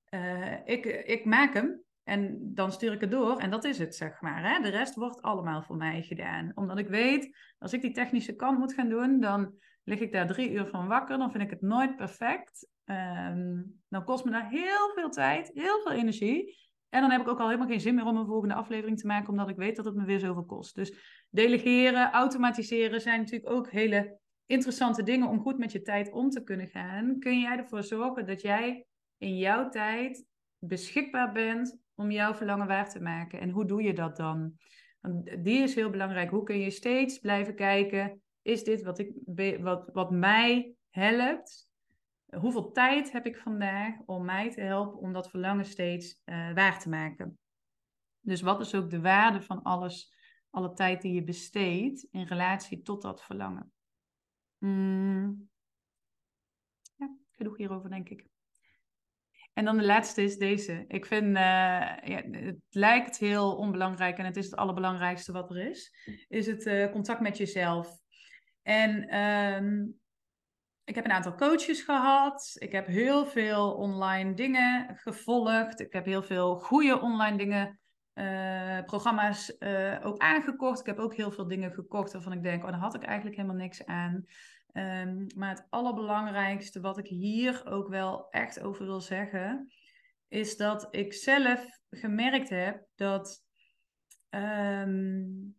Uh, ik, ik maak hem en dan stuur ik het door en dat is het, zeg maar. Hè? De rest wordt allemaal voor mij gedaan. Omdat ik weet, als ik die technische kant moet gaan doen, dan lig ik daar drie uur van wakker. Dan vind ik het nooit perfect. Um, dan kost me daar heel veel tijd, heel veel energie. En dan heb ik ook al helemaal geen zin meer om een volgende aflevering te maken, omdat ik weet dat het me weer zoveel kost. Dus delegeren, automatiseren zijn natuurlijk ook hele interessante dingen om goed met je tijd om te kunnen gaan. Kun jij ervoor zorgen dat jij in jouw tijd beschikbaar bent om jouw verlangen waar te maken? En hoe doe je dat dan? die is heel belangrijk. Hoe kun je steeds blijven kijken? Is dit wat, ik, wat, wat mij helpt hoeveel tijd heb ik vandaag om mij te helpen om dat verlangen steeds uh, waar te maken? Dus wat is ook de waarde van alles, alle tijd die je besteedt in relatie tot dat verlangen? Mm. Ja, genoeg hierover, denk ik. En dan de laatste is deze. Ik vind, uh, ja, het lijkt heel onbelangrijk en het is het allerbelangrijkste wat er is. Is het uh, contact met jezelf. En um, ik heb een aantal coaches gehad. Ik heb heel veel online dingen gevolgd. Ik heb heel veel goede online dingen, uh, programma's ook aangekocht. Ik heb ook heel veel dingen gekocht waarvan ik denk, oh, daar had ik eigenlijk helemaal niks aan. Um, maar het allerbelangrijkste wat ik hier ook wel echt over wil zeggen, is dat ik zelf gemerkt heb dat um,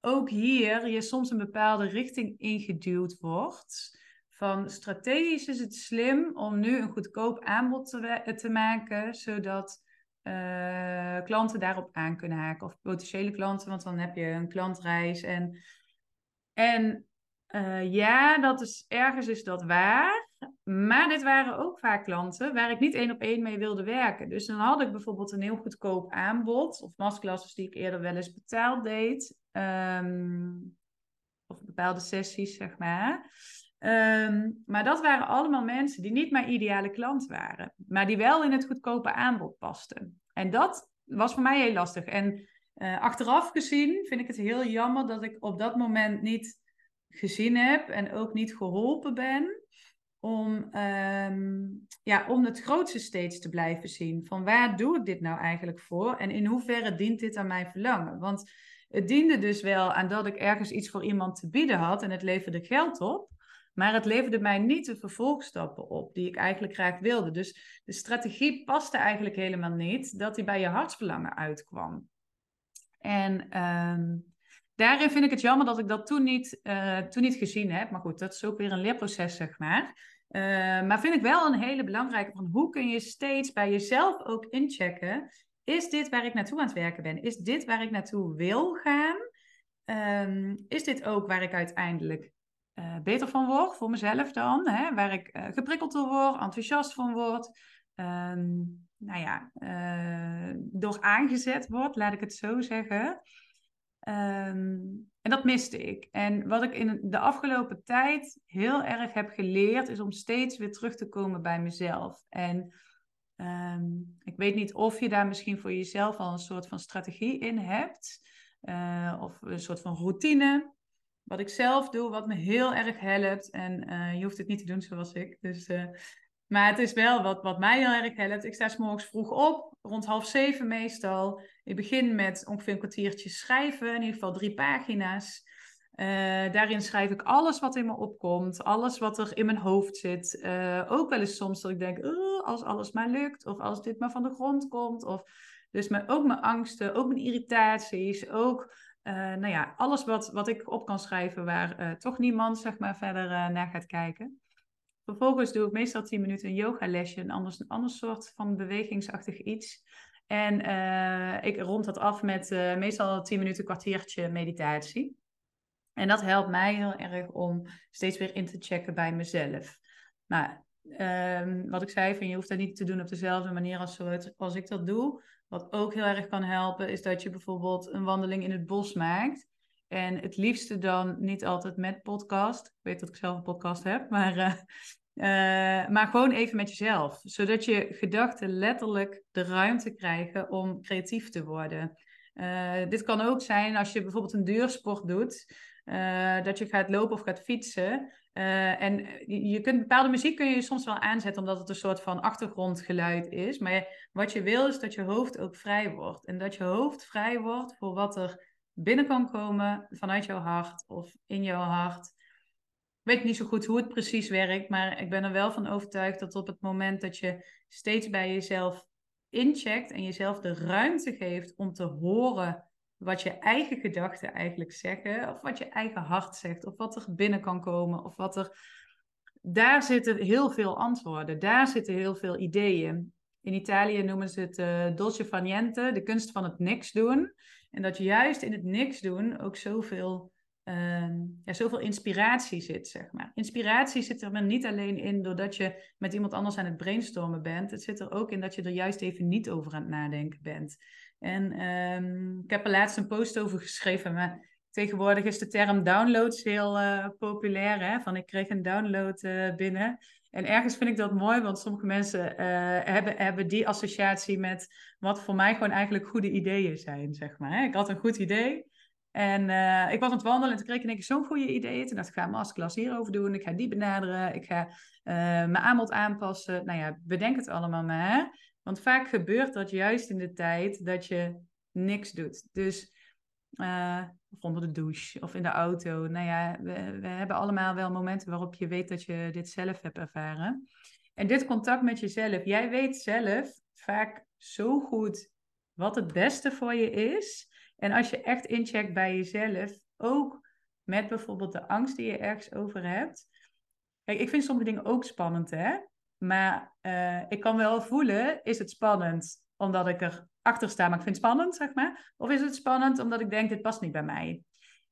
ook hier je soms een bepaalde richting ingeduwd wordt van strategisch is het slim om nu een goedkoop aanbod te, te maken, zodat uh, klanten daarop aan kunnen haken. Of potentiële klanten, want dan heb je een klantreis. En, en uh, ja, dat is, ergens is dat waar. Maar dit waren ook vaak klanten waar ik niet één op één mee wilde werken. Dus dan had ik bijvoorbeeld een heel goedkoop aanbod. Of masterclasses die ik eerder wel eens betaald deed. Um, of bepaalde sessies, zeg maar. Um, maar dat waren allemaal mensen die niet mijn ideale klant waren, maar die wel in het goedkope aanbod pasten. En dat was voor mij heel lastig. En uh, achteraf gezien vind ik het heel jammer dat ik op dat moment niet gezien heb en ook niet geholpen ben om, um, ja, om het grootste steeds te blijven zien. Van waar doe ik dit nou eigenlijk voor en in hoeverre dient dit aan mijn verlangen? Want het diende dus wel aan dat ik ergens iets voor iemand te bieden had en het leverde geld op. Maar het leverde mij niet de vervolgstappen op die ik eigenlijk graag wilde. Dus de strategie paste eigenlijk helemaal niet dat die bij je hartsverlangen uitkwam. En um, daarin vind ik het jammer dat ik dat toen niet, uh, toen niet gezien heb. Maar goed, dat is ook weer een leerproces, zeg maar. Uh, maar vind ik wel een hele belangrijke van hoe kun je steeds bij jezelf ook inchecken. Is dit waar ik naartoe aan het werken ben? Is dit waar ik naartoe wil gaan? Um, is dit ook waar ik uiteindelijk uh, beter van word voor mezelf dan? Hè? Waar ik geprikkeld door word, enthousiast van word. Um, nou ja, door aangezet word, laat ik het zo zeggen. Um, en dat miste ik. En wat ik in de afgelopen tijd heel erg heb geleerd, is om steeds weer terug te komen bij mezelf. En um, ik weet niet of je daar misschien voor jezelf al een soort van strategie in hebt, uh, of een soort van routine. Wat ik zelf doe, wat me heel erg helpt. En uh, je hoeft het niet te doen zoals ik. Dus uh, maar het is wel wat, wat mij heel erg helpt. Ik sta s morgens vroeg op, rond half zeven meestal. Ik begin met ongeveer een kwartiertje schrijven, in ieder geval drie pagina's. Uh, daarin schrijf ik alles wat in me opkomt, alles wat er in mijn hoofd zit. Uh, ook wel eens soms dat ik denk, als alles maar lukt, of als dit maar van de grond komt. Of, dus mijn, ook mijn angsten, ook mijn irritaties, ook uh, nou ja, alles wat, wat ik op kan schrijven waar toch niemand zeg maar, verder naar gaat kijken. Vervolgens doe ik meestal 10 minuten een yogalesje, een ander, een ander soort van bewegingsachtig iets. En uh, ik rond dat af met uh, meestal 10 minuten, kwartiertje meditatie. En dat helpt mij heel erg om steeds weer in te checken bij mezelf. Nou, um, wat ik zei, van je hoeft dat niet te doen op dezelfde manier als, als ik dat doe. Wat ook heel erg kan helpen, is dat je bijvoorbeeld een wandeling in het bos maakt. En het liefste dan niet altijd met podcast. Ik weet dat ik zelf een podcast heb, maar uh, uh, maar gewoon even met jezelf, zodat je gedachten letterlijk de ruimte krijgen om creatief te worden. Uh, dit kan ook zijn als je bijvoorbeeld een duursport doet, uh, dat je gaat lopen of gaat fietsen. en je kunt bepaalde muziek kun je soms wel aanzetten, omdat het een soort van achtergrondgeluid is. Maar wat je wil is dat je hoofd ook vrij wordt. En dat je hoofd vrij wordt voor wat er binnen kan komen vanuit jouw hart of in jouw hart weet niet zo goed hoe het precies werkt, maar ik ben er wel van overtuigd dat op het moment dat je steeds bij jezelf incheckt en jezelf de ruimte geeft om te horen wat je eigen gedachten eigenlijk zeggen, of wat je eigen hart zegt, of wat er binnen kan komen, of wat er. Daar zitten heel veel antwoorden, daar zitten heel veel ideeën. In Italië noemen ze het uh, dolce far niente, de kunst van het niks doen. En dat juist in het niks doen ook zoveel uh, ja, zoveel inspiratie zit, zeg maar. Inspiratie zit er maar niet alleen in doordat je met iemand anders aan het brainstormen bent. Het zit er ook in dat je er juist even niet over aan het nadenken bent. En um, ik heb er laatst een post over geschreven, maar tegenwoordig is de term downloads heel uh, populair. Hè? Van ik kreeg een download uh, binnen. En ergens vind ik dat mooi, want sommige mensen uh, hebben, hebben die associatie met wat voor mij gewoon eigenlijk goede ideeën zijn, zeg maar. Ik had een goed idee en uh, ik was aan het wandelen en toen kreeg ik in één zo'n goede idee. Toen dacht ik, ga een masterclass hierover doen. Ik ga die benaderen. Ik ga uh, mijn aanbod aanpassen. Nou ja, bedenk het allemaal maar. Want vaak gebeurt dat juist in de tijd dat je niks doet. Dus uh, of onder de douche of in de auto. Nou ja, we, we hebben allemaal wel momenten waarop je weet dat je dit zelf hebt ervaren. En dit contact met jezelf. Jij weet zelf vaak zo goed wat het beste voor je is en als je echt incheckt bij jezelf, ook met bijvoorbeeld de angst die je ergens over hebt. Kijk, ik vind sommige dingen ook spannend, hè? Maar uh, ik kan wel voelen, is het spannend omdat ik er achter sta, maar ik vind het spannend, zeg maar? Of is het spannend omdat ik denk, dit past niet bij mij?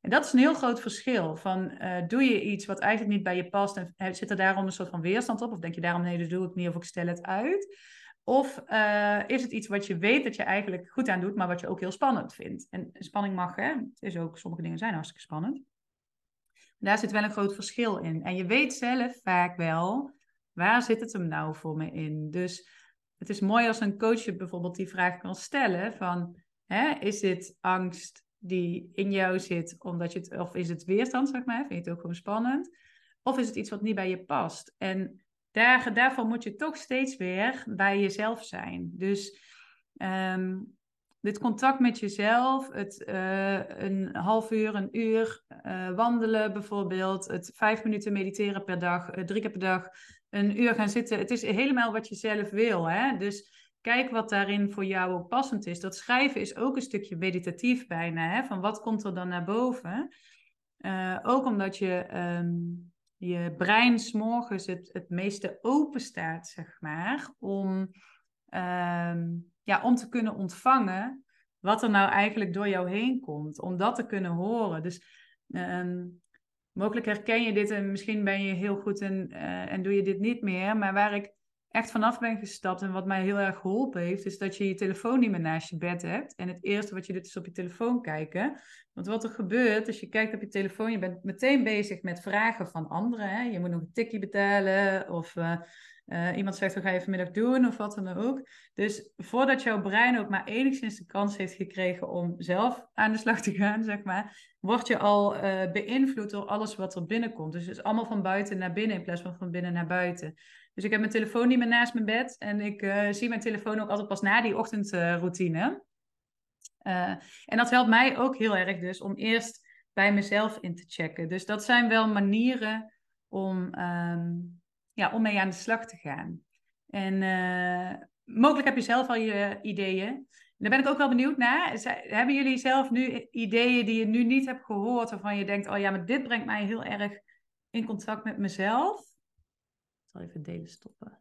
En dat is een heel groot verschil. Van, uh, doe je iets wat eigenlijk niet bij je past en zit er daarom een soort van weerstand op? Of denk je daarom, nee, dat doe ik niet of ik stel het uit? Of uh, is het iets wat je weet dat je eigenlijk goed aan doet, maar wat je ook heel spannend vindt? En spanning mag, hè? Het is ook, sommige dingen zijn hartstikke spannend. Daar zit wel een groot verschil in. En je weet zelf vaak wel, waar zit het hem nou voor me in? Dus het is mooi als een coach je bijvoorbeeld die vraag kan stellen van, hè, is dit angst die in jou zit, omdat je het, of is het weerstand, zeg maar, vind je het ook gewoon spannend? Of is het iets wat niet bij je past? En daar, daarvoor moet je toch steeds weer bij jezelf zijn. Dus um, dit contact met jezelf, het uh, een half uur, een uur uh, wandelen bijvoorbeeld, het vijf minuten mediteren per dag, uh, drie keer per dag, een uur gaan zitten. Het is helemaal wat je zelf wil. Hè? Dus kijk wat daarin voor jou ook passend is. Dat schrijven is ook een stukje meditatief bijna. Hè? Van wat komt er dan naar boven? Ook omdat je um, je brein s'morgens het, het meeste open staat, zeg maar, om, um, ja, om te kunnen ontvangen wat er nou eigenlijk door jou heen komt. Om dat te kunnen horen. Dus um, mogelijk herken je dit en misschien ben je heel goed en, uh, en doe je dit niet meer. Maar waar ik echt vanaf ben gestapt en wat mij heel erg geholpen heeft, is dat je je telefoon niet meer naast je bed hebt. En het eerste wat je doet is op je telefoon kijken. Want wat er gebeurt, als je kijkt op je telefoon, je bent meteen bezig met vragen van anderen. Hè? Je moet nog een tikje betalen of uh, uh, iemand zegt, wat ga je vanmiddag doen of wat dan ook. Dus voordat jouw brein ook maar enigszins de kans heeft gekregen om zelf aan de slag te gaan, zeg maar, word je al uh, beïnvloed door alles wat er binnenkomt. Dus het is allemaal van buiten naar binnen in plaats van van binnen naar buiten. Dus ik heb mijn telefoon niet meer naast mijn bed. En ik uh, zie mijn telefoon ook altijd pas na die ochtendroutine. Uh, en dat helpt mij ook heel erg dus om eerst bij mezelf in te checken. Dus dat zijn wel manieren om, um, ja, om mee aan de slag te gaan. En uh, mogelijk heb je zelf al je ideeën. Daar ben ik ook wel benieuwd naar. Hebben jullie zelf nu ideeën die je nu niet hebt gehoord, waarvan je denkt, oh ja, maar dit brengt mij heel erg in contact met mezelf? Even delen stoppen.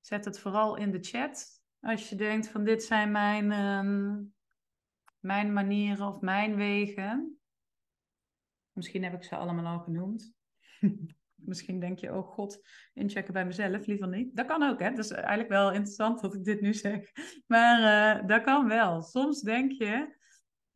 Zet het vooral in de chat. Als je denkt van dit zijn mijn, um, mijn manieren of mijn wegen. Misschien heb ik ze allemaal al genoemd. Misschien denk je, oh god, inchecken bij mezelf, liever niet. Dat kan ook, hè. Dat is eigenlijk wel interessant dat ik dit nu zeg. Maar uh, dat kan wel. Soms denk je,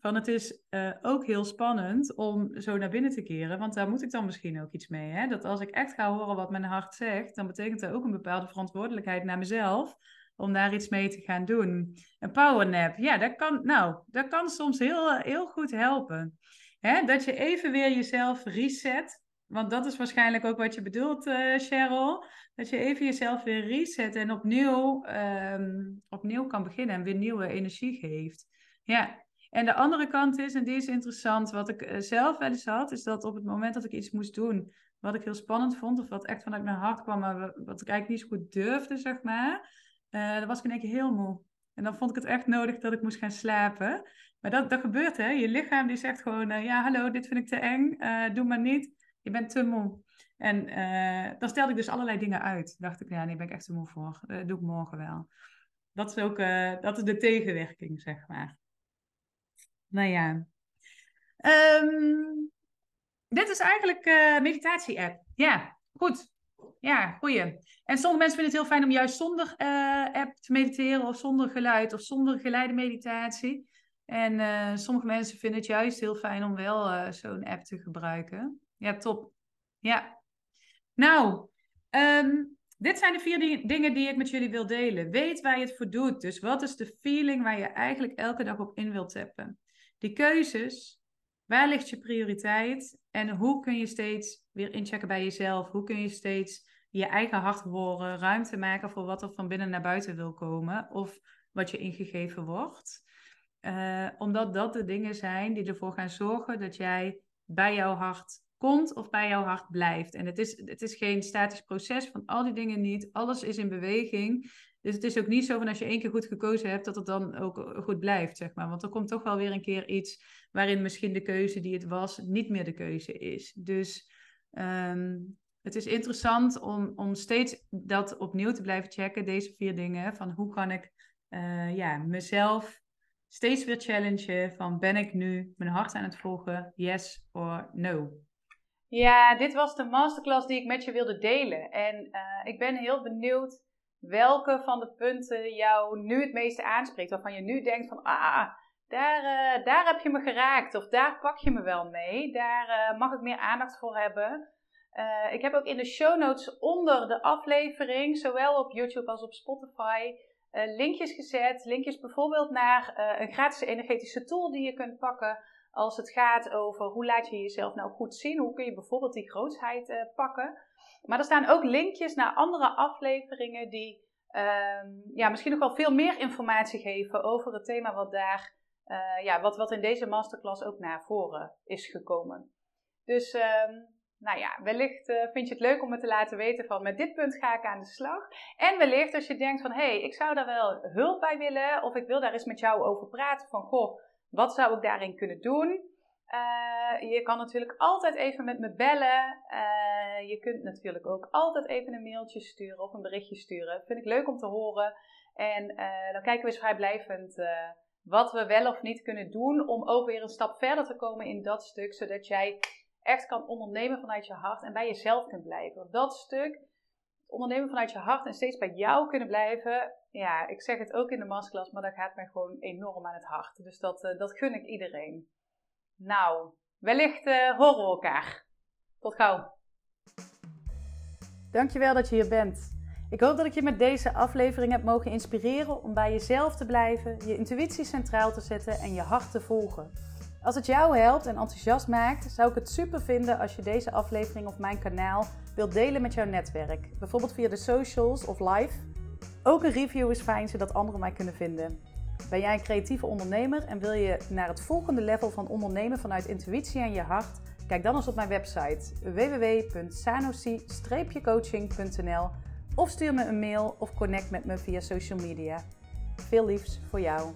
van het is uh, ook heel spannend om zo naar binnen te keren, want daar moet ik dan misschien ook iets mee. Hè? Dat als ik echt ga horen wat mijn hart zegt, dan betekent dat ook een bepaalde verantwoordelijkheid naar mezelf om daar iets mee te gaan doen. Een powernap, ja, dat kan, nou, dat kan soms heel, heel goed helpen. Hè? Dat je even weer jezelf reset, want dat is waarschijnlijk ook wat je bedoelt, uh, Cheryl. Dat je even jezelf weer reset en opnieuw, um, opnieuw kan beginnen en weer nieuwe energie geeft. Ja, en de andere kant is, en die is interessant, wat ik eh, zelf wel eens had, is dat op het moment dat ik iets moest doen wat ik heel spannend vond, of wat echt vanuit mijn hart kwam, maar wat ik eigenlijk niet zo goed durfde, zeg maar, uh, dan was ik in één keer heel moe. En dan vond ik het echt nodig dat ik moest gaan slapen. Maar dat, dat gebeurt, hè. Je lichaam die zegt gewoon, uh, ja, hallo, dit vind ik te eng, doe maar niet. Je bent te moe. En dan stelde ik dus allerlei dingen uit. Dacht ik, ja, nee, ben ik echt te moe voor. Doe ik morgen wel. Dat is ook, dat is de tegenwerking, zeg maar. Nou ja. Um, dit is eigenlijk uh, meditatie-app. Ja, goed. Ja, goeie. En sommige mensen vinden het heel fijn om juist zonder uh, app te mediteren of zonder geluid of zonder geleide meditatie. En uh, sommige mensen vinden het juist heel fijn om wel zo'n app te gebruiken. Ja, top. Ja. Nou, um, dit zijn de vier dingen die ik met jullie wil delen. Weet waar je het voor doet. Dus wat is de feeling waar je eigenlijk elke dag op in wilt tappen? Die keuzes, waar ligt je prioriteit en hoe kun je steeds weer inchecken bij jezelf? Hoe kun je steeds je eigen hart horen, ruimte maken voor wat er van binnen naar buiten wil komen of wat je ingegeven wordt? Uh, omdat dat de dingen zijn die ervoor gaan zorgen dat jij bij jouw hart komt of bij jouw hart blijft. En het is, het is geen statisch proces van al die dingen niet. Alles is in beweging. Dus het is ook niet zo van als je één keer goed gekozen hebt, dat het dan ook goed blijft, zeg maar. Want er komt toch wel weer een keer iets waarin misschien de keuze die het was, niet meer de keuze is. Dus um, het is interessant om, om steeds dat opnieuw te blijven checken, deze vier dingen. Van hoe kan ik uh, ja, mezelf steeds weer challengen van ben ik nu mijn hart aan het volgen, yes or no? Ja, dit was de masterclass die ik met je wilde delen. En uh, ik ben heel benieuwd welke van de punten jou nu het meeste aanspreekt. Waarvan je nu denkt van, ah, daar, uh, daar heb je me geraakt. Of daar pak je me wel mee. Daar uh, mag ik meer aandacht voor hebben. Uh, ik heb ook in de show notes onder de aflevering, zowel op YouTube als op Spotify, linkjes gezet. Linkjes bijvoorbeeld naar een gratis energetische tool die je kunt pakken als het gaat over hoe laat je jezelf nou goed zien. Hoe kun je bijvoorbeeld die grootsheid pakken. Maar er staan ook linkjes naar andere afleveringen die um, ja, misschien nog wel veel meer informatie geven over het thema wat daar, uh, ja, wat, wat in deze masterclass ook naar voren is gekomen. Dus um, nou ja, wellicht uh, vind je het leuk om me te laten weten van met dit punt ga ik aan de slag. En wellicht als je denkt van hé, hey, ik zou daar wel hulp bij willen of ik wil daar eens met jou over praten van goh, wat zou ik daarin kunnen doen? Uh, je kan natuurlijk altijd even met me bellen. Uh, je kunt natuurlijk ook altijd even een mailtje sturen of een berichtje sturen. Vind ik leuk om te horen. En uh, dan kijken we eens vrijblijvend wat we wel of niet kunnen doen om ook weer een stap verder te komen in dat stuk, zodat jij echt kan ondernemen vanuit je hart en bij jezelf kunt blijven. Dat stuk, ondernemen vanuit je hart en steeds bij jou kunnen blijven, ja, ik zeg het ook in de masterclass, maar dat gaat mij gewoon enorm aan het hart. Dus dat, dat gun ik iedereen. Nou, wellicht uh, horen we elkaar. Tot gauw. Dankjewel dat je hier bent. Ik hoop dat ik je met deze aflevering heb mogen inspireren om bij jezelf te blijven, je intuïtie centraal te zetten en je hart te volgen. Als het jou helpt en enthousiast maakt, zou ik het super vinden als je deze aflevering op mijn kanaal wilt delen met jouw netwerk. Bijvoorbeeld via de socials of live. Ook een review is fijn zodat anderen mij kunnen vinden. Ben jij een creatieve ondernemer en wil je naar het volgende level van ondernemen vanuit intuïtie en je hart? Kijk dan eens op mijn website www.sanosi-coaching.nl of stuur me een mail of connect met me via social media. Veel liefs voor jou.